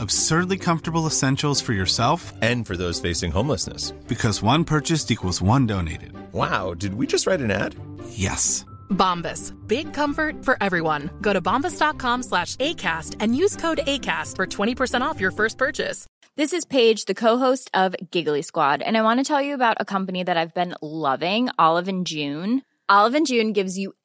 Absurdly comfortable essentials for yourself And for those facing homelessness. because one purchased equals one donated. Wow, did we just write an ad? Yes. Bombas. Big comfort for everyone. Go to bombas.com slash ACAST and use code ACAST for 20% off your first purchase. This is Paige, the co-host of Giggly Squad, and I want to tell you about a company that I've been loving, Olive and June. Olive and June gives you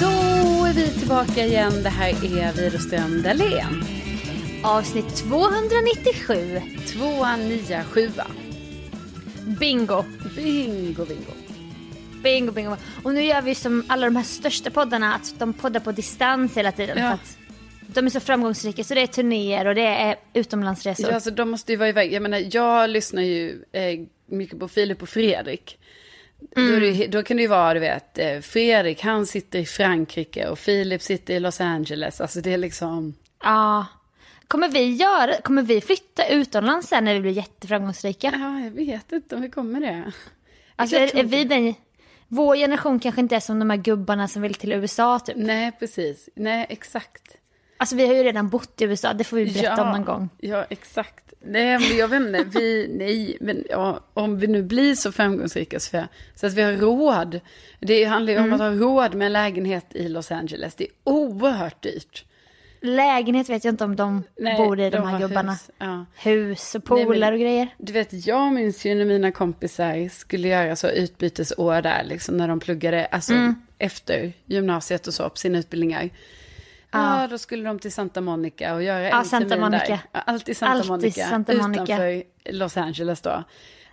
Då är vi tillbaka igen. Det här är Widerström Dahlén. Avsnitt 297. 297. Bingo. Bingo, bingo. Bingo, bingo. Och nu gör vi som alla de här största poddarna, att de poddar på distans hela tiden. Ja. För att de är så framgångsrika, så det är turnéer och det är utomlandsresor. Ja, alltså, de måste ju vara iväg. Jag menar, jag lyssnar ju eh, mycket på Filip och Fredrik. Då, är det, då kan det ju vara, du vet, eh, Fredrik han sitter i Frankrike och Filip sitter i Los Angeles. Alltså det är liksom... Ja. Kommer vi, göra, kommer vi flytta utomlands sen när vi blir jätteframgångsrika? Ja, jag vet inte om vi kommer det. Alltså är, är vi den... Vår generation kanske inte är som de här gubbarna som vill till USA typ. Nej, precis. Nej, exakt. Alltså vi har ju redan bott i USA, det får vi berätta om någon gång. Ja, exakt. Nej, men jag vet inte, vi, nej, men ja, om vi nu blir så framgångsrika Sofia, så att vi har råd. Det handlar ju om Mm. att ha råd med en lägenhet i Los Angeles. Det är oerhört dyrt. Lägenhet vet jag inte om de Nej, bor i, de, de här gubbarna. hus, ja. Hus och pooler och grejer. Du vet, jag minns ju när mina kompisar skulle göra så utbytesår där, liksom när de pluggade, alltså Mm. efter gymnasiet och så, på sina utbildningar. Ja, då skulle de till Santa Monica och göra Ja, en Santa Monica. där. Ja, alltid Santa Alltid Monica. Santa Monica. Utanför Los Angeles då.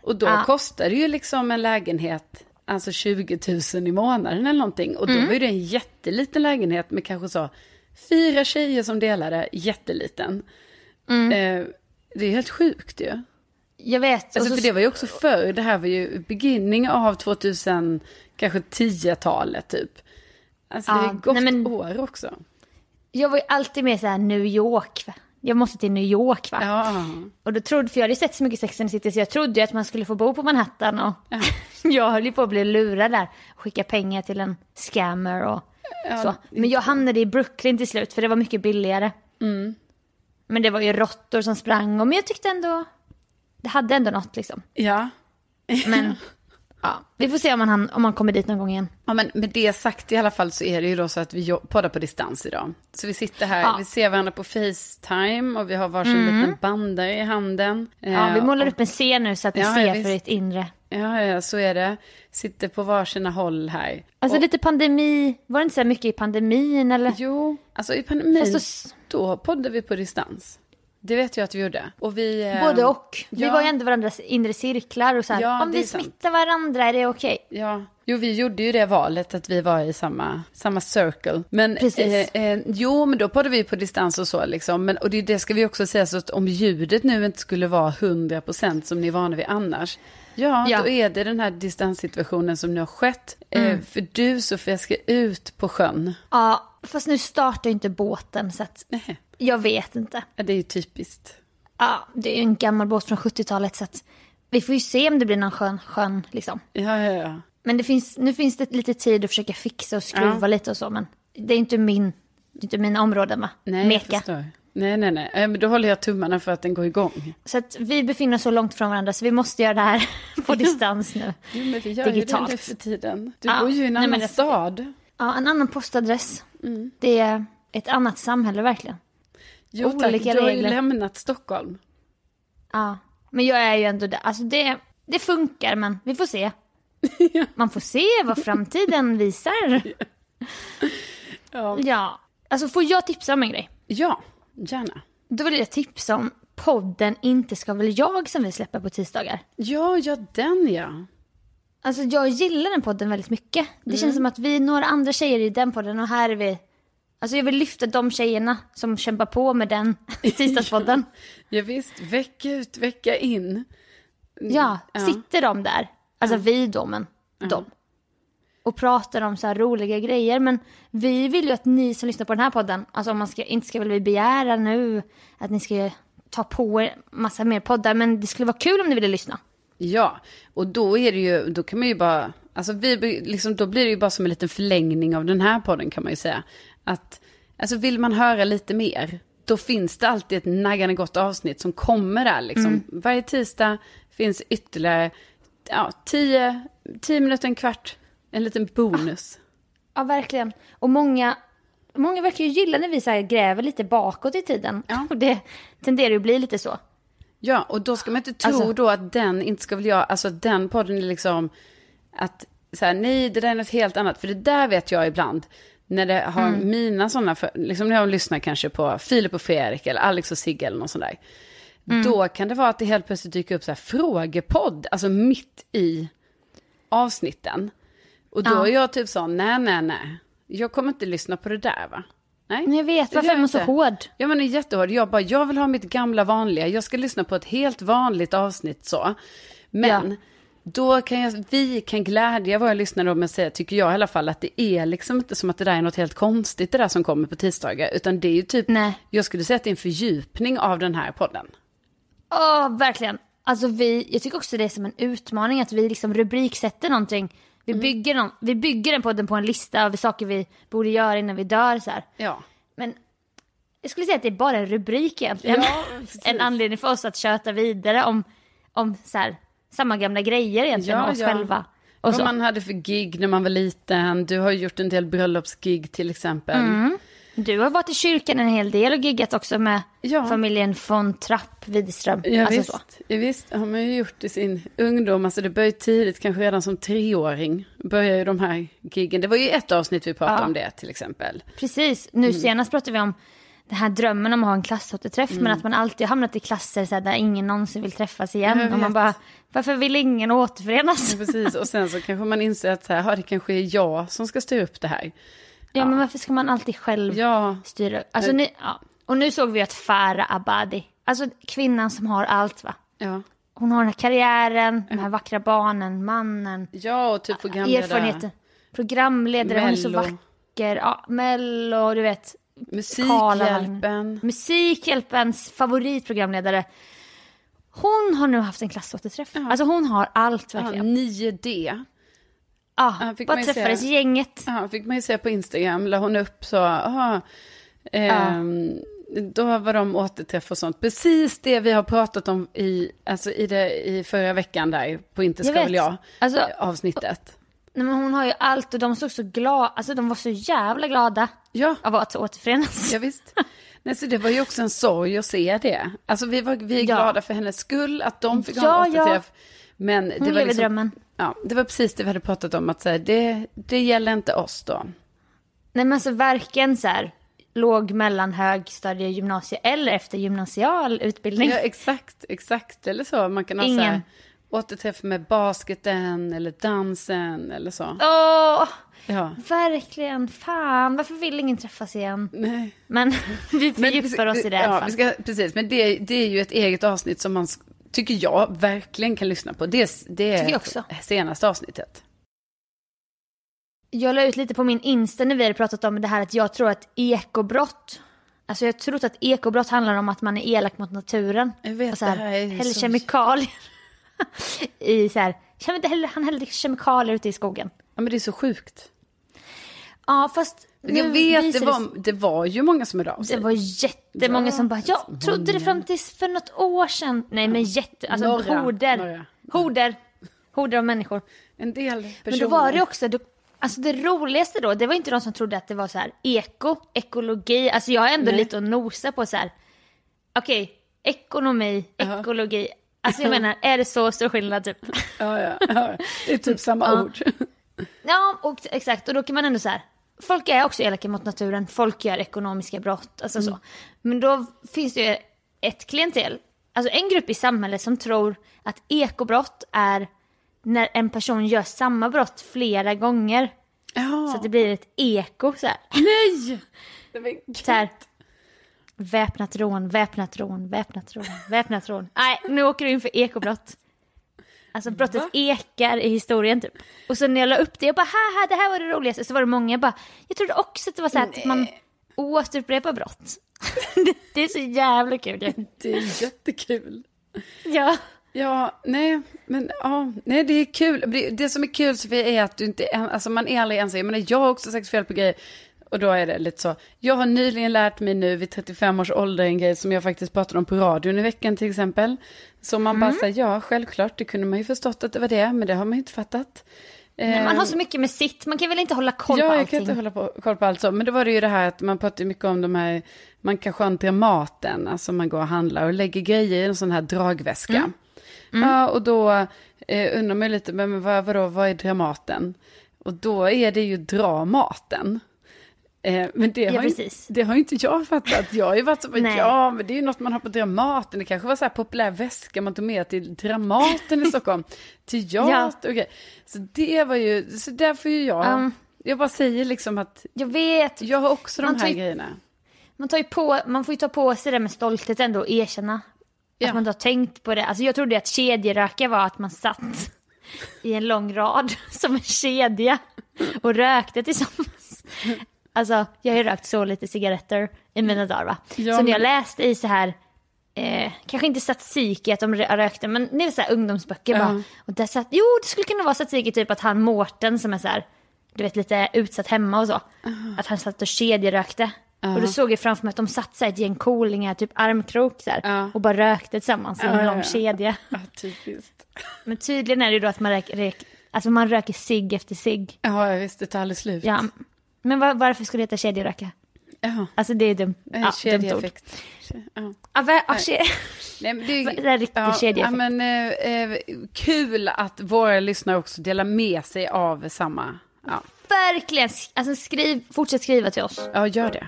Och då Ja. kostar det ju liksom en lägenhet, alltså 20 000 i månaden eller någonting. Och då Mm. var ju det en jätteliten lägenhet med kanske så fyra tjejer som delade, jätteliten. Mm. Eh, det är helt sjukt ju. Jag vet. Alltså så- för det var ju också förr, det här var ju beginning av 2000, kanske 10-talet typ. Alltså det Ja, har ju gått nej, men- år också. Jag var ju alltid med så här New York. Va? Jag måste till New York va? Ja, Och då trodde, för jag hade sett så mycket Sex and the City så jag trodde ju att man skulle få bo på Manhattan och jag höll ju på att bli lurad där. Skicka pengar till en scammer och så. Men jag hamnade i Brooklyn till slut för det var mycket billigare. Mm. Men det var ju råttor som sprang och men jag tyckte ändå, det hade ändå något liksom. ja. Men ja, vi får se om ham- om man kommer dit någon gång igen. Ja, men med det sagt i alla fall så är det ju då så att vi poddar på distans idag. Så vi sitter här, Ja. Mm. vi ser varandra på Facetime och vi har varsin liten bandare i handen. Ja, vi Eh, målar och- upp en scen nu så att ni Ja, ser ja, för visst. ert inre. Ja, ja, så är det. Sitter på varsina håll här. Alltså Och- lite pandemi, var det inte så mycket i pandemin eller? Jo, alltså i pandemin, då- då poddar vi på distans. Det vet jag att vi gjorde. Och vi, eh, Både och. Vi ja. var ju ändå varandras inre cirklar och så här, Ja, om vi är sant. smittar varandra är det okej. Ja, jo vi gjorde ju det valet att vi var i samma, samma circle. Men, Precis. Eh, eh, jo, men då poddade vi på distans och så liksom. Men, och det, det ska vi också säga, så att om ljudet nu inte skulle vara 100% som ni är vana vid annars. Ja, Ja. då är det den här distanssituationen som nu har skett. Eh, för du Sofia ska ut på sjön. Ja, fast nu startar inte båten så att Nej, jag vet inte. ja, det är ju typiskt. Ja, det är ju en gammal båt från 70-talet så att vi får ju se om det blir någon skön, skön liksom. Ja, ja, ja. Men det finns, nu finns det lite tid att försöka fixa och skruva Ja. lite och så men det är inte min, det är inte mina områden va? Nej, jag Meka. förstår. Nej, nej, nej. Men då håller jag tummarna för att den går igång. Så att vi befinner oss så långt från varandra så vi måste göra det här på distans nu. Jo, men vi gör Digitalt. ju det för tiden. Du Ja, bor ju i en nej, annan det- stad. Ja, en annan postadress. Mm. Det är ett annat samhälle verkligen. Jo tack, Olika du har ju regler. lämnat Stockholm. Ja, men jag är ju ändå där. Alltså det, det funkar men vi får se. Man får se vad framtiden visar. Ja. Ja, alltså får jag tipsa om en grej? ja, gärna. Då vill jag tipsa om podden Inte ska väl jag som vi släpper på tisdagar. Ja, ja, den ja. Alltså jag gillar den podden väldigt mycket. Det känns som att vi är några andra tjejer i den podden och här är vi. Alltså jag vill lyfta de tjejerna som kämpar på med den tisdagspodden. Ja, visst, vecka ut, vecka in. Ja, Ja. sitter de där, alltså vi då men de. Och pratar om så här roliga grejer. Men vi vill ju att ni som lyssnar på den här podden, alltså om man ska, inte ska väl vi begära nu att ni ska ta på er massa mer poddar. Men det skulle vara kul om ni ville lyssna. Ja, och då är det ju, då kan man ju bara, alltså vi, liksom, då blir det ju bara som en liten förlängning av den här podden kan man ju säga. Att, alltså vill man höra lite mer, då finns det alltid ett naggande gott avsnitt som kommer där liksom. Varje tisdag finns ytterligare, ja, tio, tio minuter, en kvart, en liten bonus. Ja, verkligen. Och många, många verkar ju gilla när vi så gräver lite bakåt i tiden. Ja. Och det tenderar ju att bli lite så. Ja, och då ska man inte tro Alltså- då att den inte ska väl jag, alltså den podden är liksom, att så här, nej, det där är något helt annat. För det där vet jag ibland, när det har Mm. mina sådana, för, liksom när jag lyssnar kanske på Filip och Fredrik eller Alex och Sigge eller något sånt där. Mm. Då kan det vara att det helt plötsligt dyker upp så här frågepodd, alltså mitt i avsnitten. Och då Ja. är jag typ så, nej, nej, nej, jag kommer inte lyssna på det där va. Nej. Men jag vet, varför är man så hård? Ja men är jättehård. Jag bara, jag vill ha mitt gamla vanliga. Jag ska lyssna på ett helt vanligt avsnitt så. Men Ja. Då kan jag, vi kan glädja våra lyssnare om att säga, tycker jag i alla fall, att det är liksom inte som att det där är något helt konstigt det där som kommer på tisdagar. Utan det är ju typ, Nej. jag skulle säga att det är en fördjupning av den här podden. Åh, verkligen. Alltså vi, jag tycker också det är som en utmaning att vi liksom rubriksätter någonting. Vi, Mm. bygger, någon, vi bygger den podden på en lista av saker vi borde göra innan vi dör så här. Ja. Men jag skulle säga att det är bara en rubrik egentligen. Ja, en anledning för oss att köta vidare om, om så här, samma gamla grejer egentligen Ja, oss ja. själva. Och Vad man hade för gig när man var liten. Du har gjort en del bröllopsgig till exempel. Mm. Du har varit i kyrkan en hel del och giggat också med Ja. familjen von Trapp Widerström. Ja, alltså visst, ja, visst har man ju gjort i sin ungdom. Alltså det började tidigt, kanske redan som treåring. Börjar ju de här giggen. Det var ju ett avsnitt vi pratade Ja. om det till exempel. Precis, nu Mm. senast pratade vi om den här drömmen om att ha en klassåterträff men att man alltid har hamnat i klasser så här, där ingen någonsin vill träffas igen. Och man bara, varför vill ingen återförenas? Ja, precis, och sen så kanske man inser att så här, "Ja, det kanske är jag som ska styra upp det här. Ja, men varför ska man alltid själv Ja, styra? Alltså, Eh. ni, ja. Och nu såg vi att Farah Abadi, alltså kvinnan som har allt va. ja. Hon har den här karriären, de här vackra barnen, mannen, ja och typ programledare. erfarenheten. Programledare, hon är så Mello. vacker. Ja, Mello, du vet. Musikhjälpen. Musikhjälpens favoritprogramledare. Hon har nu haft en klassåterträff. Alltså hon har allt verkligen. 9D. Ja, fick bara träffades se. gänget. Ja, fick man ju se på Instagram, la hon upp så, aha, ehm, då var de återträff och sånt. Precis det vi har pratat om i, alltså i, det, i förra veckan där, på Inte Jag ska vet. väl jag, Alltså- avsnittet. Nej, men hon har ju allt och de såg så glada, alltså de var så jävla glada Ja, av att återförenas. ja visst. Nej, så det var ju också en sorg att se det. Alltså vi, var, vi är Ja. glada för hennes skull, att de fick ha Ja, en ja. återträff. Men det Hon var lever liksom, drömmen. Ja, det var precis det vi hade pratat om, att säga, det, det gäller inte oss då. Nej men alltså varken så här, låg, mellan, högstadie, gymnasie eller efter gymnasial utbildning. Ja, exakt, exakt. Eller så. Man kan ha Ingen. så här, återträff med basketen eller dansen eller så. Åh, Ja. verkligen. Fan, varför vill ingen träffas igen? Nej. Men vi fördjupar oss i det i alla fall. ska, Precis, men det, det är ju ett eget avsnitt som man, tycker jag, verkligen kan lyssna på. Det, det är senaste avsnittet. Jag la ut lite på min Insta när vi hade pratat om det här att jag tror att ekobrott, alltså jag tror att ekobrott handlar om att man är elak mot naturen. Jag vet, och så här, det här är häller så- kemikalier i så här, inte, häller- han hällde kemikalier ute i skogen. Ja, men det är så sjukt. Ja, fast Jag vet, det var, det var ju många som hörde av sig. Det var jättemånga Ja, som bara, jag trodde det fram tills för något år sedan. Nej men jätte, alltså Några, horder. några. Horder. Horder av människor. En del personer. Men då var det också, då, alltså det roligaste då, det var inte de som trodde att det var så här eko, ekologi. Alltså jag är ändå Nej. lite att nosa på så här, okej, ekonomi, ekologi. Alltså jag menar, är det så stor skillnad typ? Ja, ja, ja. Det är typ samma Ja. ord. Ja, och, exakt. Och då kan man ändå så här, folk är också elaka mot naturen, folk gör ekonomiska brott, alltså så. Men då finns det ju ett klientel, alltså en grupp i samhället som tror att ekobrott är när en person gör samma brott flera gånger. Ja. Så att det blir ett eko så här. Nej! Så här. Väpnat rån, väpnat rån, väpnat rån, väpnat rån. Nej, nu åker du in för ekobrott. Alltså brottet ekar i historien typ. Och så när jag la upp det, jag bara haha det här var det roligaste. Så var det många bara, jag trodde också att det var så här att man återupprepar brott. det, det är så jävla kul. Det är jättekul. Ja. Ja, nej, men ja, nej det är kul. Det, som är kul Sofia är att du inte, alltså man är aldrig ensam. Jag menar, jag har också sagt fel på grejer. Och då är det lite så. Jag har nyligen lärt mig nu vid 35 års ålder en grej som jag faktiskt pratade om på radion i veckan till exempel. Så man bara säger, ja självklart, det kunde man ju förstått att det var det, men det har man ju inte fattat. Men man Eh, har så mycket med sitt, man kan väl inte hålla koll ja, på jag allting. kan inte hålla på, koll på allt så. Men det var det ju det här att man pratar mycket om de här, man kanske har en Dramaten, alltså man går och handlar och lägger grejer i en sån här dragväska. Mm. Ja, och då eh, undrar man ju lite, men vad, vadå, vad är Dramaten? Och då är det ju dra maten. Eh, men det Ja, har, ju, det har inte jag fattat. Jag har ju varit så, ja men det är ju något man har på Dramaten. Det kanske var så här populär väska man tog med till Dramaten i Stockholm. Teater och grejer. Så det var ju, så därför är ju jag, Ja. jag bara säger liksom att Jag vet, jag har också de Man här ju- grejerna. man, tar ju på, man får ju ta på sig det med stolthet ändå och erkänna. Ja. Att man inte har tänkt på det. Alltså jag trodde att kedjeröka var att man satt i en lång rad som en kedja och rökte tillsammans. Alltså jag har ju rökt så lite cigaretter i mina dagar va. Ja, så när jag läste i så här, eh, kanske inte statistik i att de rö- rökte, men det är så här ungdomsböcker Ja. bara. Och där satt, jo det skulle kunna vara statistik i typ att han Mårten som är så här, du vet lite utsatt hemma och så. Att han satt och kedjerökte. Och då såg jag framför mig att de satt så här ett gäng coolingar, typ armkrok så här, och bara rökte tillsammans i en lång ja. kedja. Men tydligen är det ju då att man röker, rök, alltså man röker cigg efter cigg. Ja, visst, det tar aldrig slut. Ja. Men var, varför skulle det heta kedjeröka? ja. Alltså det är dumt. En Ja, dumt ord. kedjeeffekt. Ja. Ja, va, ja, ke- Nej, men det, är, Det är riktigt ja, kedjeeffekt. ja, men, eh, eh, Kul att våra lyssnare också delar med sig av samma. Ja, Verkligen. Alltså skriv, fortsätt skriva till oss. ja gör det.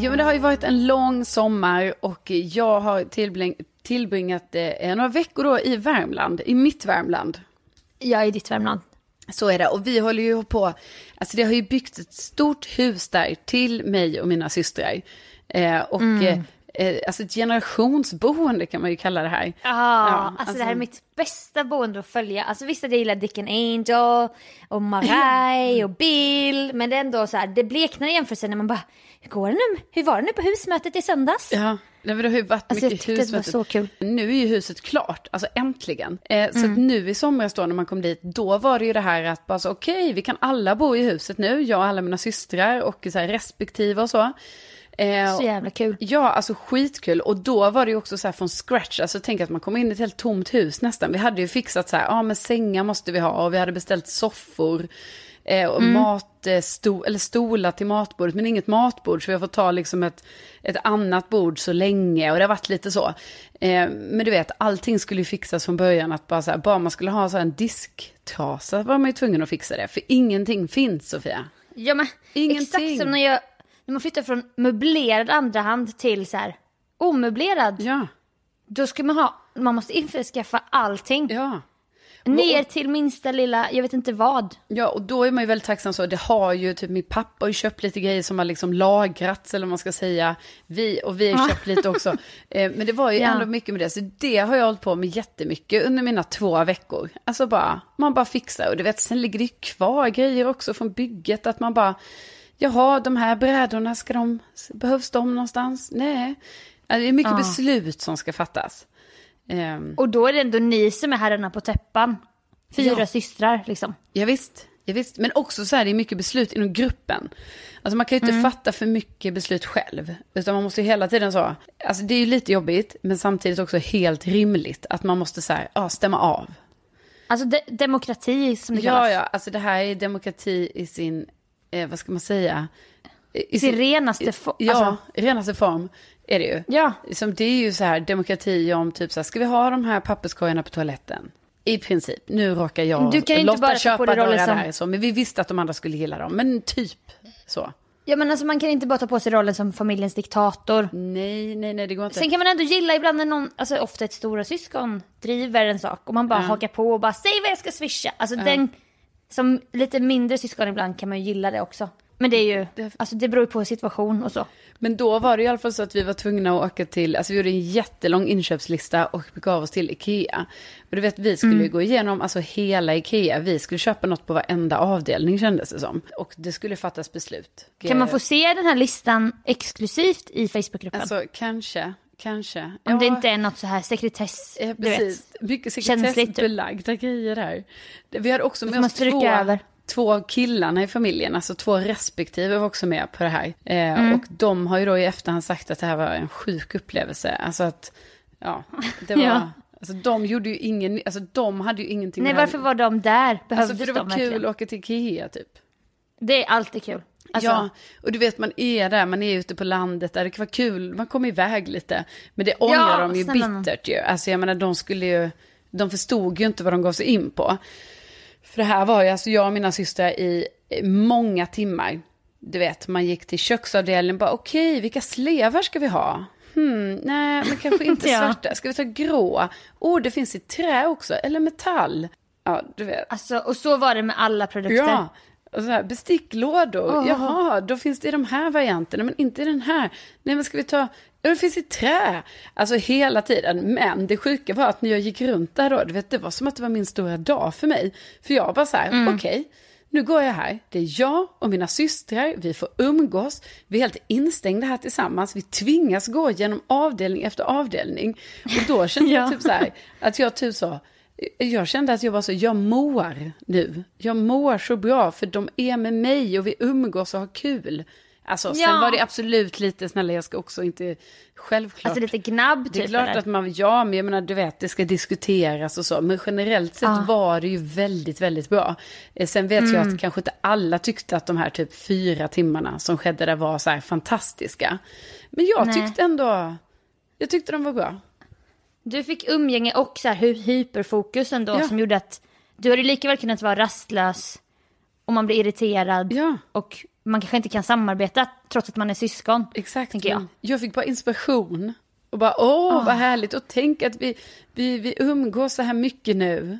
Jo, men det har ju varit en lång sommar och jag har tillbring, tillbringat eh, några veckor då i Värmland, i mitt Värmland. Är i ditt Värmland. Så är det. Och vi håller ju på, alltså det har ju byggts ett stort hus där till mig och mina systrar. Eh, och eh, eh, alltså ett generationsboende kan man ju kalla det här. Ja, Ja, alltså, det här är alltså- mitt bästa boende att följa. Alltså visst att jag gillar Dick and Angel och Marai och Bill. Men det är ändå så här, det bleknar i jämförelse när man bara, hur går det nu? Hur var det nu på husmötet i söndags? Ja, nej, men det har ju varit Alltså, mycket att det var så kul. Nu är ju huset klart, alltså äntligen. Eh, så Mm. att nu i somras då när man kom dit, då var det ju det här att bara så okej, vi kan alla bo i huset nu, jag och alla mina systrar och så här respektive och så. Eh, Så jävla kul. Ja, alltså skitkul. Och då var det ju också så här från scratch. Alltså tänk att man kom in i ett helt tomt hus nästan. Vi hade ju fixat så här, ja men sängar måste vi ha och vi hade beställt soffor. Eh, och mat, eh, sto, eller stolar till matbordet, men inget matbord. Så vi har fått ta liksom ett, ett annat bord så länge. Och det har varit lite så. Eh, men du vet, allting skulle ju fixas från början. Att bara, så här, bara man skulle ha så en disktrasa var man ju tvungen att fixa det. För ingenting finns, Sofia. Ja men Ingenting. exakt som när, jag, när man flyttar från möblerad andrahand till så här omöblerad. Ja, Då ska man ha, man måste införskaffa allting. ja. Ner till minsta lilla, jag vet inte vad. Ja, och då är man ju väldigt tacksam så. Det har ju, typ min pappa har ju köpt lite grejer som har liksom lagrats, eller vad man ska säga. Vi, och vi har köpt lite också. Eh, men det var ju Ja. ändå mycket med det. Så det har jag hållit på med jättemycket under mina två veckor. Alltså bara, man bara fixar. Och du vet, sen ligger det ju kvar grejer också från bygget. Att man bara, jaha, de här brädorna, ska de, behövs de någonstans? Nej. Alltså, det är mycket Ja. beslut som ska fattas. Ehm, Och då är det ändå ni som är herrarna på täppan. Fyra Ja. systrar liksom. Ja, visst, ja, visst. Men också så här, det är mycket beslut inom gruppen. Alltså man kan ju inte fatta för mycket beslut själv. Utan man måste ju hela tiden så, alltså det är ju lite jobbigt, men samtidigt också helt rimligt. Att man måste så här, ja, stämma av. Alltså de- demokrati som det Ja, kallas. ja, alltså det här är demokrati i sin, eh, vad ska man säga? I I sin renaste form. Ja, Alltså, renaste form är det ju. ja. Som det är ju så här demokrati om typ så här, ska vi ha de här papperskorgarna på toaletten? I princip. Nu råkar jag Du kan inte Lotta bara köpa några som- där så, men vi visste att de andra skulle gilla dem. Men typ så. ja men alltså man kan inte bara ta på sig rollen som familjens diktator. Nej, nej, nej, det går inte. Sen kan man ändå gilla ibland när någon, alltså ofta ett stora syskon driver en sak och man bara hakar på och bara säg vad jag ska swisha. Alltså den, som lite mindre syskon ibland kan man ju gilla det också. Men det är ju, Det- alltså det beror ju på situation och så. Men då var det i alla fall så att vi var tvungna att åka till, alltså vi gjorde en jättelång inköpslista och begav oss till Ikea. Och du vet, vi skulle Mm. gå igenom alltså hela Ikea. Vi skulle köpa något på varenda avdelning kändes det som. Och det skulle fattas beslut. Kan man få se den här listan exklusivt i Facebookgruppen? Alltså kanske, kanske. Om det Ja. inte är något så här sekretess, Ja, du vet. precis. Mycket Känsligt, typ. sekretessbelagda grejer här. Det- Vi hade också med oss två, över. Två av killarna i familjen, alltså två respektive var också med på det här. Eh, Mm. Och de har ju då i efterhand sagt att det här var en sjuk upplevelse. Alltså att, ja, det var... Ja. Alltså de gjorde ju ingen, alltså de hade ju ingenting Nej varför var de där? Behövdes Alltså för det var de kul verkligen? att åka till Ikea typ. Det är alltid kul. Alltså, Ja, och du vet man är där, man är ute på landet där, det vara kul, man kommer iväg lite. Men det ångrar Ja, de ju snälla bittert ju. Alltså jag menar de skulle ju, de förstod ju inte vad de gav sig in på. För det här var ju, alltså jag och mina systrar i många timmar. Du vet, man gick till köksavdelningen bara, okej, vilka slevar ska vi ha? Hmm, nej, men kanske inte svarta. Ska vi ta grå? Oh, det finns i trä också, eller metall. Ja, du vet. alltså, och så var det med alla produkter. Ja, och så här, besticklådor. Åh. Jaha, då finns det i de här varianterna, men inte i den här. Nej, men ska vi ta... Ja, det finns i trä. Alltså hela tiden. Men det sjuka var att när jag gick runt där då, du vet, det var som att det var min stora dag för mig. För jag bara så här, Mm. okej, nu går jag här. Det är jag och mina systrar, vi får umgås. Vi är helt instängda här tillsammans. Vi tvingas gå genom avdelning efter avdelning. Och då kände jag Ja. typ så här, att jag typ så, jag kände att jag var så, jag mår nu. Jag mår så bra för de är med mig och vi umgås och har kul. Alltså sen Ja. var det absolut lite, snälla jag ska också inte, självklart. Alltså lite gnabb typ. det är klart eller? att man, ja men jag menar du vet det ska diskuteras och så. Men generellt sett Ja. var det ju väldigt, väldigt bra. Eh, Sen vet jag Mm. att kanske inte alla tyckte att de här typ fyra timmarna som skedde där var så här fantastiska. Men jag Nej. tyckte ändå, jag tyckte de var bra. Du fick umgänge och så här hy- hyperfokus ändå Ja. som gjorde att du hade lika väl kunnat vara rastlös och man blir irriterad Ja. och man kanske inte kan samarbeta trots att man är syskon. Exakt. Jag. Jag fick bara inspiration. Och bara, åh, vad härligt. Och tänk att vi, vi, vi umgås så här mycket nu.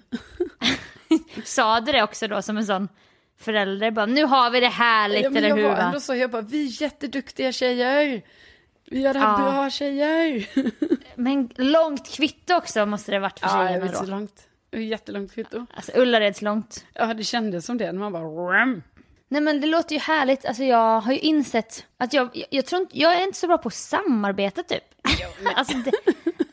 Sa du det också då som en sån förälder? Bara, nu har vi det härligt, Ja, men eller jag hur? var va? ändå så, jag bara, vi är jätteduktiga tjejer. Vi gör det här Ja. bra tjejer. Men långt kvitto också måste det varit för Ja, jag tjejerna vet så då. långt. Det är Jättelångt kvitto. Alltså Ullareds långt. Ja, det kändes som det när man bara... Nej men det låter ju härligt. Alltså jag har ju insett att jag, jag, jag tror inte, jag är inte så bra på att samarbeta typ. alltså, det,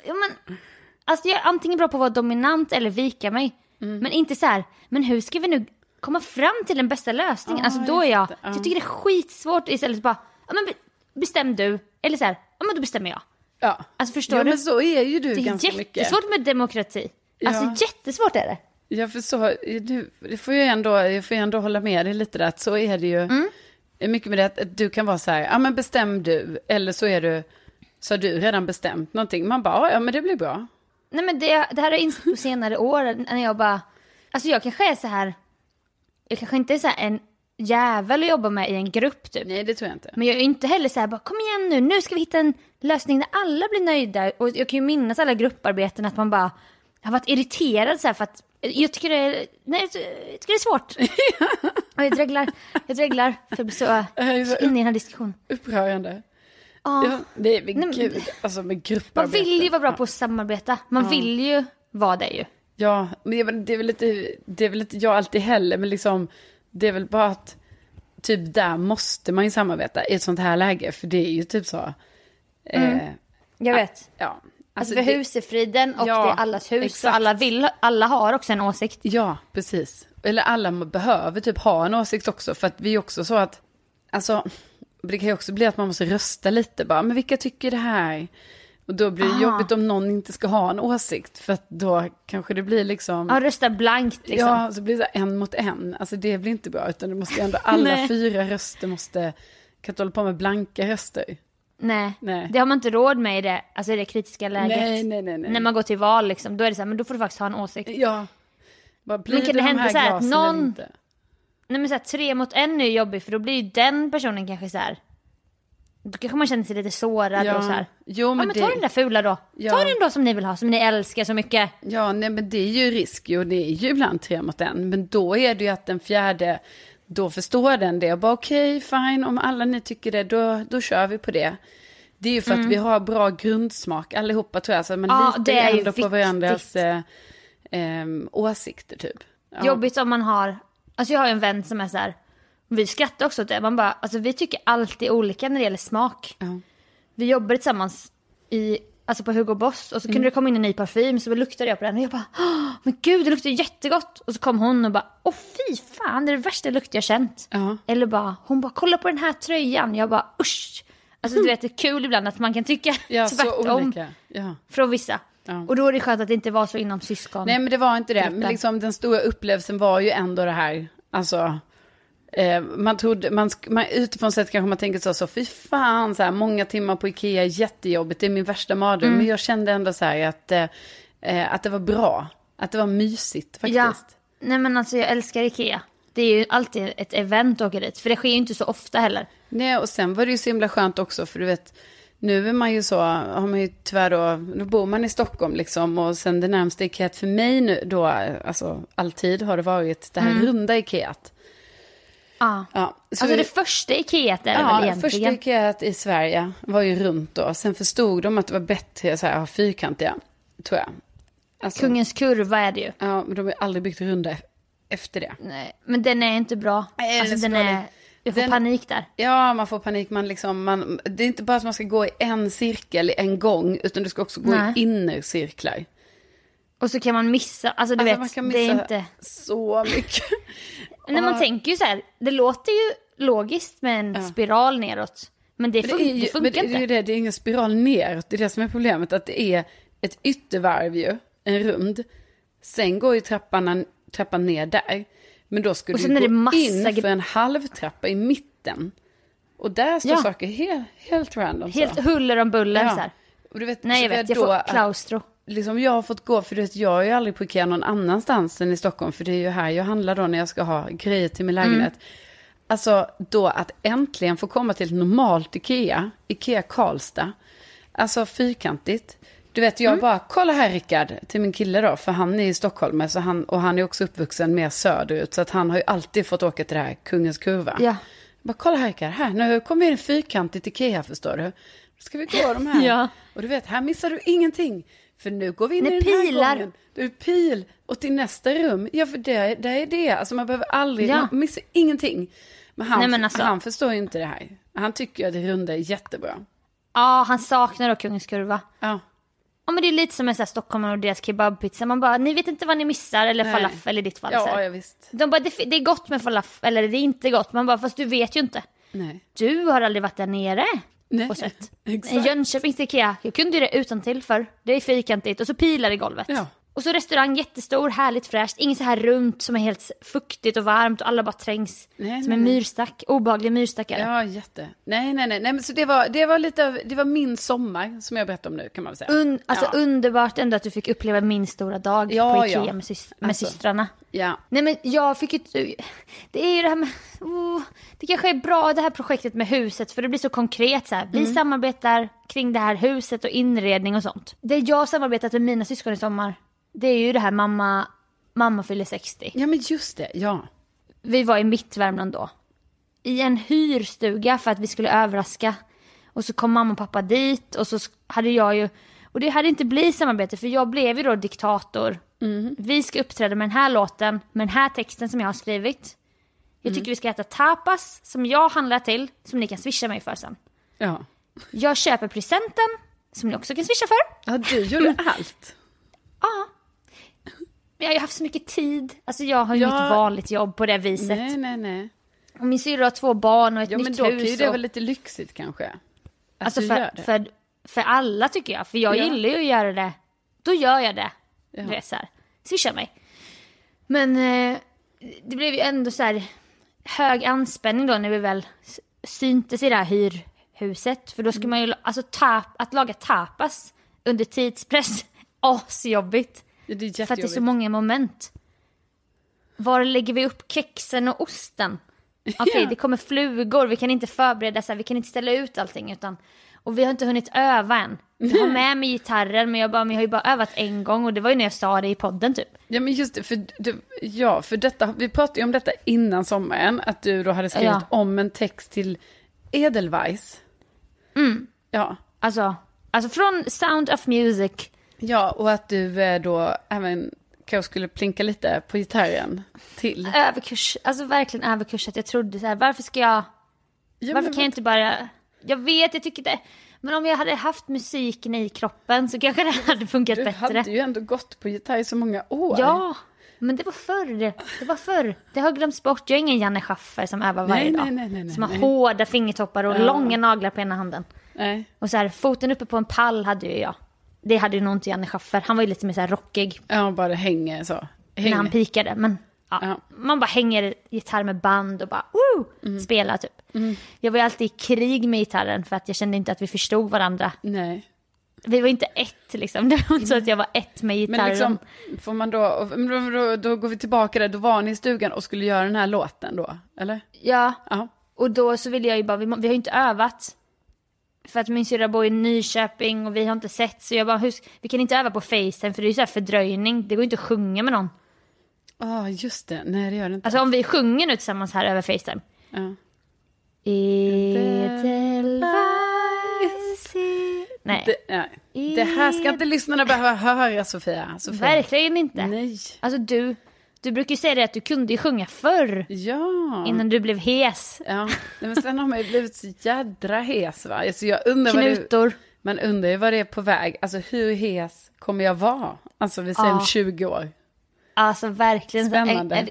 ja, men, alltså jag är antingen bra på att vara dominant eller vika mig. Mm. Men inte så här, men hur ska vi nu komma fram till den bästa lösningen? Ja, alltså då är jag. Ja. jag tycker det är skitsvårt istället bara, ja men be- bestäm du. Eller så här, ja men då bestämmer jag. Ja. Alltså förstår ja, du? men så är ju du Det är ganska mycket. jättesvårt med demokrati. Ja. Alltså jättesvårt är det. Jag förstår, du, det får jag, ändå, jag får ändå hålla med dig lite där, att så är det ju. Mm. Mycket med det att, du kan vara så här, ja men bestäm du, eller så är du, så har du redan bestämt någonting. Man bara, ja men det blir bra. Nej men det, det här har jag insett på senare år när jag bara, alltså jag kanske är så här, jag kanske inte är så här en jävel att jobba med i en grupp typ. Nej, det tror jag inte. Men jag är inte heller så här, bara kom igen nu, nu ska vi hitta en lösning där alla blir nöjda. Och jag kan ju minnas alla grupparbeten att man bara har varit irriterad så här för att jag tycker det är, nej, jag tycker det är svårt. och jag dreglar, jag dreglar för jag blir så, så inne i den här diskussionen. Upprörande. Ja. Ja, men Nej, men- gud, alltså med Man grupparbete. vill ju vara bra på att samarbeta. Man vill ju vara det ju. Ja, men det är väl- det är inte, det är väl inte jag alltid heller, men liksom, det är väl bara att typ där måste man ju samarbeta i ett sånt här läge, för det är ju typ så. Eh, Jag vet. ja. Alltså, för det- husefriden och Ja, det är allas hus. exakt. Och alla, vill, alla har också en åsikt. Ja, precis. Eller alla behöver typ ha en åsikt också, för att vi är också så att, alltså, det kan ju också bli att man måste rösta lite bara, men vilka tycker det här? Och då blir det Ah. jobbigt om någon inte ska ha en åsikt, för att då kanske det blir liksom... Ja, rösta blankt liksom. Ja, så blir det en mot en. Alltså det blir inte bra, utan det måste ändå, alla fyra röster måste, kan inte hålla på med blanka röster. Nej. Nej. det har man inte råd med i det, alltså i det kritiska läget. Nej, nej, nej, nej. När man går till val liksom, då är det så här, men då får du faktiskt ha en åsikt. Ja. Bara, blir Men kan det de hända så här att någon- inte? Nej men så här, tre mot en är ju jobbigt för då blir ju den personen kanske så här. Då kanske man känner sig lite sårad Ja. och så här. Jo, Ja men, men det... ta den där fula då. Ja. Ta den då som ni vill ha, som ni älskar så mycket. Ja, nej, men det är ju risk och det är ju ibland tre mot en. Men då är det ju att den fjärde, då förstår den det. Och bara okej, fine, om alla ni tycker det, då, då kör vi på det. Det är ju för att vi har bra grundsmak allihopa tror jag. Så man Mm. Ja, litar ändå på viktigt. varandras eh, ehm, åsikter typ. Ja. Jobbigt om man har, alltså jag har en vän som är så här. Vi skrattar också åt det, man bara, alltså vi tycker alltid olika när det gäller smak. Ja. Vi jobbade tillsammans i, alltså på Hugo Boss och så Mm. kunde det komma in en ny parfym så luktade jag på den och jag bara, "Åh, men gud det luktar jättegott. Och så kom hon och bara, åh fy fan det är det värsta lukt jag känt. Ja. Eller bara, hon bara, kolla på den här tröjan. Jag bara, usch. Alltså du vet det är kul ibland att man kan tycka Ja, tvärtom. Ja. från vissa. Ja. Och då är det skönt att det inte var så inom syskon. Nej men det var inte det. Men liksom den stora upplevelsen var ju ändå det här. Alltså, eh, man trodde, man, man, utifrån sett kanske man tänker så, så fy fan, så här, många timmar på Ikea, jättejobbigt, det är min värsta mardröm. Mm. Men jag kände ändå så här att, eh, eh, att det var bra, att det var mysigt faktiskt. Ja, nej men alltså jag älskar Ikea. Det är ju alltid ett event att åka dit, för det sker ju inte så ofta heller. Nej, och sen var det ju så himla skönt också, för du vet, nu är man ju så, har man ju tyvärr då, nu bor man i Stockholm liksom, och sen det närmaste Ikea för mig nu då, alltså alltid har det varit det här runda Ikeat. Ja. Ja, så. Alltså det första Ikea är Ja, väl första egentligen? Ikea i Sverige var ju runt då. Sen förstod de att det var bättre så här, att ha fyrkantiga, tror jag. Alltså, Kungens kurva är det ju. Ja, men de har ju aldrig byggt runda efter det. Nej, men den är inte bra. Nej, alltså den är, vara- jag får den- panik där. Ja, man får panik. Man liksom, man, det är inte bara att man ska gå i en cirkel en gång, utan du ska också gå Nej. i innercirklar. Och så kan man missa, alltså du Alltså, vet, man kan det är missa inte... så mycket. När man tänker ju så här, det låter ju logiskt med en spiral neråt. Men det, Men fun- det, är ju, det men funkar det, det, inte. det, det är ingen spiral neråt, det är det som är problemet. Att det är ett yttervarv ju, en rund. Sen går ju trappan, trappan ner där. Men då Och du gå massa in för en halvtrappa i mitten. Och där står Ja. saker helt, helt random. så. Helt huller om buller Ja. så här. Och du vet, Nej jag så vet, jag får att- klaustro. Liksom jag har fått gå, för du vet, jag är ju aldrig på Ikea någon annanstans än i Stockholm, för det är ju här jag handlar då när jag ska ha grejer till min lägenhet. Alltså då att äntligen få komma till ett normalt Ikea, Ikea Karlstad, alltså fyrkantigt. Du vet, jag bara, kolla här Rickard, till min kille då, för han är i Stockholm, så han, och han är också uppvuxen mer söderut, så att han har ju alltid fått åka till det här Kungens Kurva. Ja. Bara kolla här Rickard, här, nu kommer vi in fyrkantigt Ikea förstår du. Ska vi gå de här. Ja. Och du vet, här missar du ingenting. För nu går vi in Nej, i den här pilar. gången. Du pil. Och till nästa rum, ja för det, det är det. Alltså man behöver aldrig, Ja. man missar ingenting. Men han, Nej, men alltså- han förstår ju inte det här. Han tycker att det runda är jättebra. Ja, han saknar då Kungens kurva. Ja, Ja men det är lite som en sån här och deras kebabpizza. Man bara, ni vet inte vad ni missar. Eller Nej. falafel i ditt fall. ja, ja visst. De bara, det, det är gott med falafel eller det är inte gott. Man bara, fast du vet ju inte. Nej. Du har aldrig varit där nere Nej, och sett. exakt. Jönköpings Ikea, jag kunde ju det utan till för. Det är fyrkantigt och så pilar i golvet. Ja. Och så restaurang jättestor, härligt fräscht. Inget så här runt som är helt fuktigt och varmt och alla bara trängs. Nej, som nej, en myrstack, obehaglig myrstackare. Ja, jätte. Nej, nej, nej. nej men så det var, det var lite av, det var min sommar som jag berättade om nu kan man väl säga. Un, alltså ja. underbart ändå att du fick uppleva min stora dag Ja, på Ikea ja. med, sys- med Alltså. systrarna. Ja. Nej men jag fick ju, det är ju det här med, oh, det kanske är bra det här projektet med huset för det blir så konkret så här. Vi Mm. samarbetar kring det här huset och inredning och sånt. Det jag samarbetat med mina syskon i sommar, det är ju det här mamma, mamma fyller 60. ja, men just det. Ja. Vi var i mitt Värmland då. I en hyrstuga för att vi skulle överraska. Och så kom mamma och pappa dit och så hade jag ju, och det hade inte blivit samarbete för jag blev ju då diktator. Vi ska uppträda med den här låten, med den här texten som jag har skrivit. Jag tycker vi ska äta tapas som jag handlar till, som ni kan swisha mig för sen. Ja. Jag köper presenten, som ni också kan swisha för. Ja, du gjorde allt. Ja. Men jag har haft så mycket tid. Alltså jag har ju Ja. mitt vanligt jobb på det viset. Nej, nej, nej. Och min syrra har två barn och ett Ja, men nytt då kan hus. ju det och... vara lite lyxigt kanske. Att Alltså du för, gör det. för, för alla tycker jag. För jag Ja. gillar ju att göra det. Då gör jag det. Ja. Du vet så här. Swisha mig. Men eh, det blev ju ändå så här hög anspänning då när vi väl syntes i det här hyrhuset. För då ska man ju, alltså tap, att laga tapas under tidspress, asjobbigt. Det är För att det är så många moment. Var lägger vi upp kexen och osten? Okej, Ja. det kommer flugor, vi kan inte förbereda så här, vi kan inte ställa ut allting utan och vi har inte hunnit öva än. Jag har med mig gitarren men jag, bara, men jag har ju bara övat en gång och det var ju när jag sa det i podden typ. Ja, men just det, för, det, ja, för detta, vi pratade ju om detta innan sommaren, att du då hade skrivit Ja. om en text till Edelweiss. Mm. Ja. Alltså, alltså från Sound of Music. ja, och att du eh, då även kanske skulle plinka lite på gitarren till. Överkurs, alltså verkligen överkursat. Jag trodde så här, varför ska jag, Ja, varför kan jag inte bara, jag vet, jag tycker det, men om jag hade haft musiken i kroppen så kanske det hade funkat Du bättre. hade ju ändå gått på gitarr i så många år. Ja, men det var förr. Det, var förr. Det har glömts bort. Jag är ingen Janne Schaffer som övar varje Nej, dag. nej, nej, nej, som har nej. hårda fingertoppar och Ja. långa naglar på ena handen. Nej. Och så här, foten uppe på en pall hade ju jag. Det hade ju nog inte Janne Schaffer. Han var ju lite mer så här rockig Ja, bara hänger så. Hänger. när han pikade. Men ja, Ja. man bara hänger gitarr med band och bara woo, Mm. spelar typ. Jag var ju alltid i krig med gitarren för att jag kände inte att vi förstod varandra. Nej. Vi var inte ett liksom. Det var inte så att jag var ett med gitarren. Men liksom, får man då, då, då, går vi tillbaka där, då var ni i stugan och skulle göra den här låten då, eller? Ja, Ja. Och då så ville jag ju bara, vi, vi har ju inte övat. För att min syrra bor i Nyköping och vi har inte sett. Så jag bara, hur, vi kan inte öva på Facetime för det är ju så här fördröjning. Det går inte att sjunga med någon. Ja, just det. Nej, det gör det inte. Alltså om vi sjunger nu tillsammans här över Facetime. ja. Edelweiss Nej, det, nej. det här ska inte lyssnarna behöva höra, Sofia. Sofia. verkligen inte. Nej. Alltså du, du brukar ju säga det att du kunde ju sjunga förr. Ja. Innan du blev hes. Ja, Nej, men sen har man ju blivit så jädra hes va. Alltså jag undrar vad det, Knutor. man undrar ju vad det är på väg. Alltså hur hes kommer jag vara? Alltså vi säger om Ja. 20 år. Alltså verkligen. En, Spännande. en,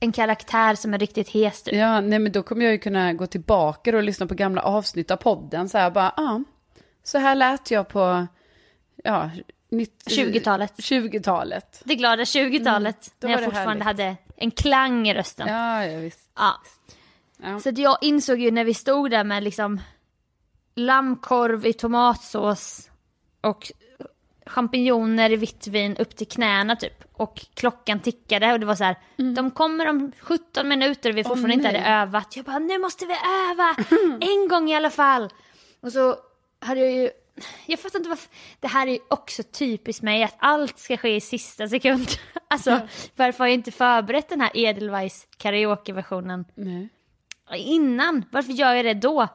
en karaktär som är riktigt hes typ. Ja, nej men då kommer jag ju kunna gå tillbaka och lyssna på gamla avsnitt av podden. Så här bara, ja, så här lät jag på, ja, nytt- 20-talet. 20-talet. Det glada 20-talet. då när jag fortfarande härligt. hade en klang i rösten. Ja, ja visst. Ja. Ja. Så jag insåg ju när vi stod där med liksom lammkorv i tomatsås och champinjoner i vitt vin upp till knäna typ. Och klockan tickade och det var så här, de kommer om 17 minuter och vi fortfarande inte nej. hade övat. Jag bara, nu måste vi öva! en gång i alla fall! Och så hade jag ju, jag fattar inte varför, det här är ju också typiskt mig att allt ska ske i sista sekund. alltså varför har jag inte förberett den här Edelweiss karaokeversionen Nej. innan? Varför gör jag det då?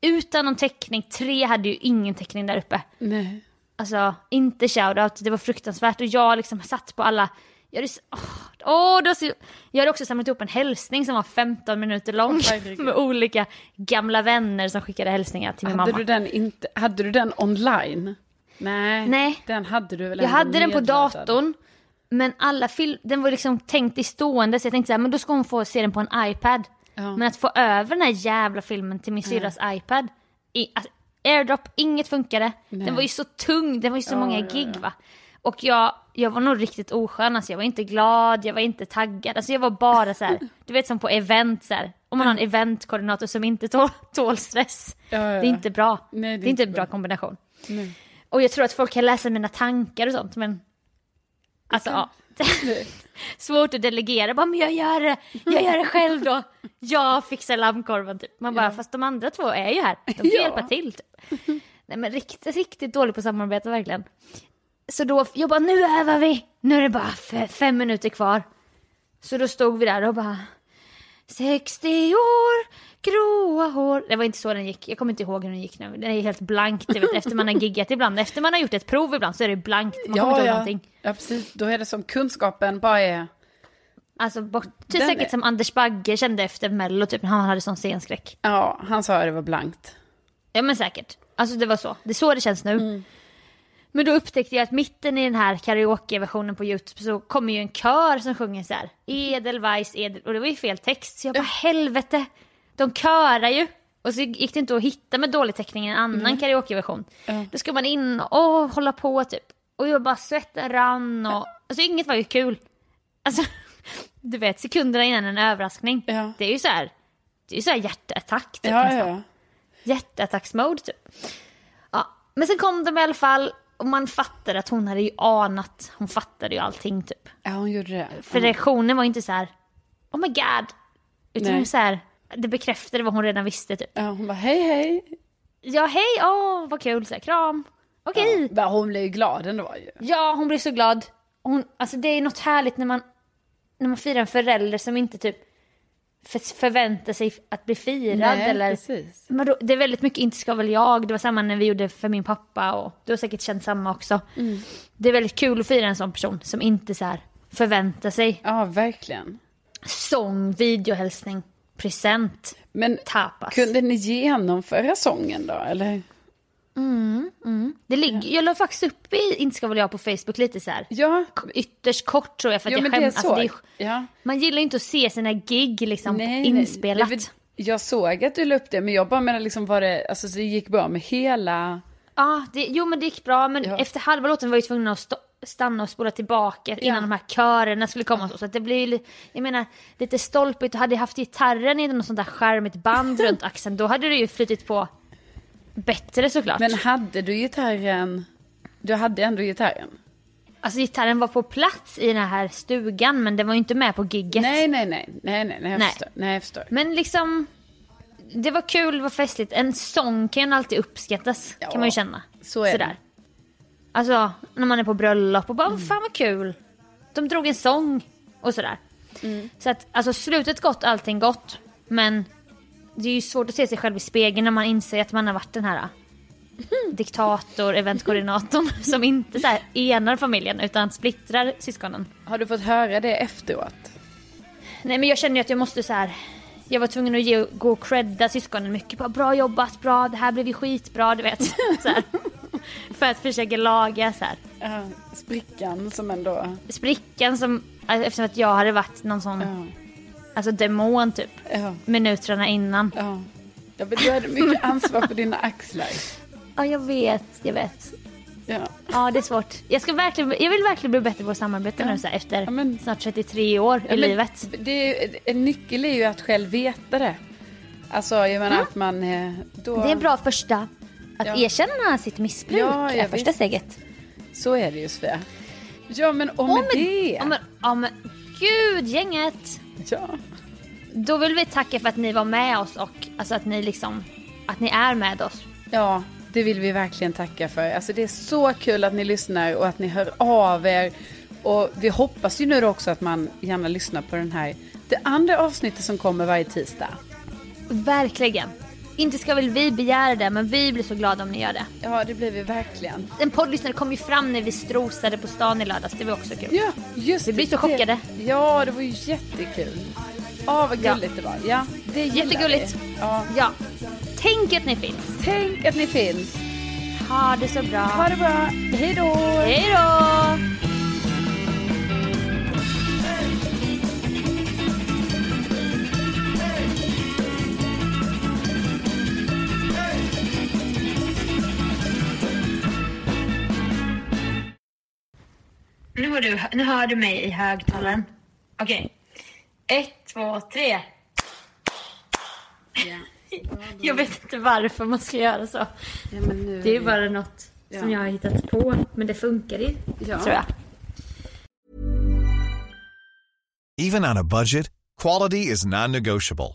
Utan någon täckning, tre hade ju ingen täckning där uppe. Nej. Alltså, inte shoutout, det var fruktansvärt. Och jag liksom satt på alla... Jag hade, det var så, jag hade också samlat ihop en hälsning som var 15 minuter lång. Herregud. med olika gamla vänner som skickade hälsningar till min Hade mamma. du, den inte, hade du den online? Nej. Nej. Den hade du väl Jag hade den på datorn. Men alla film, den var liksom tänkt i stående så jag tänkte så här, men då ska hon få se den på en iPad. Ja. Men att få över den här jävla filmen till min syrras iPad. I, alltså, airdrop, inget funkade. Den var ju så tung, den var ju så Ja, många ja, gig ja. va. Och jag, jag var nog riktigt oskön, alltså jag var inte glad, jag var inte taggad, alltså jag var bara så här, du vet som på event så här, om man har en eventkoordinator som inte tål, tål stress. Ja, Det är inte bra. Nej, det, är inte en bra kombination. Och jag tror att folk kan läsa mina tankar och sånt men alltså ja. Svårt att delegera, bara men jag gör det, jag gör det själv då. Jag fixar lammkorven typ. Man bara, fast de andra två är ju här, de kan Ja. hjälpa till typ. Nej men riktigt, riktigt dålig på samarbete verkligen. Så då, jag bara, nu övar vi, nu är det bara fem minuter kvar. Så då stod vi där och bara 60 år, gråa hår. Det var inte så den gick. Jag kommer inte ihåg hur den gick nu. Den är helt blank. Du vet, efter man har giggat ibland. Efter man har gjort ett prov ibland så är det blankt. Man kommer Ja, inte ihåg ja. någonting. ja, precis. Då är det som kunskapen bara är... Alltså bort, typ Den säkert är- som Anders Bagge kände efter Mello, typ när han hade sån scenskräck. Ja, han sa att det var blankt. Ja men säkert. Alltså det var så. Det är så det känns nu. Mm. Men då upptäckte jag att mitten i den här karaokeversionen på YouTube så kommer ju en kör som sjunger så här. Edelweiss, edel... Och det var ju fel text. Så jag bara helvete. De körar ju. Och så gick det inte att hitta med dålig täckning en annan karaokeversion. Då ska man in och hålla på typ. Och jag bara svetten rann och... Alltså inget var ju kul. Alltså, du vet sekunderna innan en överraskning. Ja. Det är ju så här. Det är ju så här hjärtattack typ Ja, nästan ja. hjärtattacksmode typ. Ja, men sen kom de i alla fall och man fattade att hon hade ju anat, hon fattade ju allting typ. Ja, hon gjorde det. För reaktionen var ju inte så här, oh my god, utan Nej. så här, det bekräftade vad hon redan visste typ. Ja, hon bara hej hej. Ja hej, åh vad kul, så här, kram, okej. Ja, hon blev ju glad ändå ju. Ja, hon blev så glad. Hon, alltså det är något härligt när man, när man firar en förälder som inte typ för, förväntar sig att bli firad Nej, eller precis. Men då, det är väldigt mycket inte ska väl jag. Det var samma när vi gjorde för min pappa och du har säkert känt samma också. Mm. Det är väldigt kul att fira en sån person som inte så här förväntar sig Ja, verkligen. sång, videohälsning, present, Men tapas. kunde ni genomföra sången då, eller? Det ligger, jag la faktiskt upp i Inte ska väl jag på Facebook lite så här. Ja, Ytterst kort tror jag för att ja jag skäms. så. Alltså, är, ja. man gillar ju inte att se sina gig liksom Nej, inspelat. nej. Jag, såg att du la upp det, men jag bara menar liksom var det, alltså så det gick bra med hela... Ja, det, jo men det gick bra men Ja. efter halva låten var jag ju tvungen att stå, stanna och spola tillbaka innan Ja. de här körerna skulle komma. Så, så att det blir ju, jag menar, lite stolpigt. Hade jag haft gitarren i något sånt där skärmigt band runt axeln då hade det ju flyttit på bättre såklart. Men hade du gitarren? Du hade ändå gitarren? Alltså gitarren var på plats i den här stugan men den var ju inte med på gigget. Nej, nej, nej, nej, nej, nej, jag Nej. förstår. Nej, jag förstår. Men liksom, det var kul, det var festligt. En sång kan ju alltid uppskattas Ja, kan man ju känna. så är det. Sådär. Alltså när man är på bröllop och bara, Mm. fan vad kul. De drog en sång och sådär. Mm. Så att alltså slutet gott, allting gott. Men det är ju svårt att se sig själv i spegeln när man inser att man har varit den här diktator, eventkoordinatorn som inte så här enar familjen utan splittrar syskonen. Har du fått höra det efteråt? Nej men jag känner ju att jag måste så här. Jag var tvungen att ge, gå och credda syskonen mycket. Bara, bra jobbat, bra, det här blev ju skitbra, du vet. Så här. För att försöka laga så här. Ja, sprickan som ändå... Sprickan som, alltså, eftersom att jag hade varit någon sån, Ja, alltså demon typ. ja, Minuterna innan. ja. ja men du hade mycket ansvar på dina axlar. Ja jag vet, jag vet. Ja. Ja det är svårt. Jag, ska verkligen, jag vill verkligen bli bättre på att samarbeta nu så här, efter Ja, men- snart 33 år i Ja, livet. Det är, en nyckel är ju att själv veta det. Alltså, jag menar att man... eh, Då, Det är bra första, att Ja. erkänna sitt missbruk Ja, ja, är första visst. steget. Så är det ju Sofia. Ja, men och med Åh, men- det... Ja men, ja, men gud gänget. Ja. Då vill vi tacka för att ni var med oss och alltså att ni liksom, att ni är med oss. ja, det vill vi verkligen tacka för. Alltså det är så kul att ni lyssnar och att ni hör av er. Och vi hoppas ju nu också att man gärna lyssnar på den här, det andra avsnittet som kommer varje tisdag. Verkligen. Inte ska väl vi begära det, men vi blir så glada om ni gör det. Ja, det blir vi verkligen. En poddlyssnare kom ju fram när vi strosade på stan i lördags, det var också kul. Ja, just Vi blir det. så chockade. Ja, det var ju jättekul. Ja, vad gulligt det var. Ja, det gillar Jättegulligt. vi. Ja. Ja. Tänk att ni finns. Tänk att ni finns. Ha det så bra. Ha det bra. Hej då! Hej då! Du, nu hör du mig i högtalaren. Okej. Ett, två, tre. Ja. Jag vet inte varför man ska göra så. Ja, men nu Det är bara något som jag har hittat på. Men det funkar ju, Ja. tror jag. Even on a budget, quality is non-negotiable.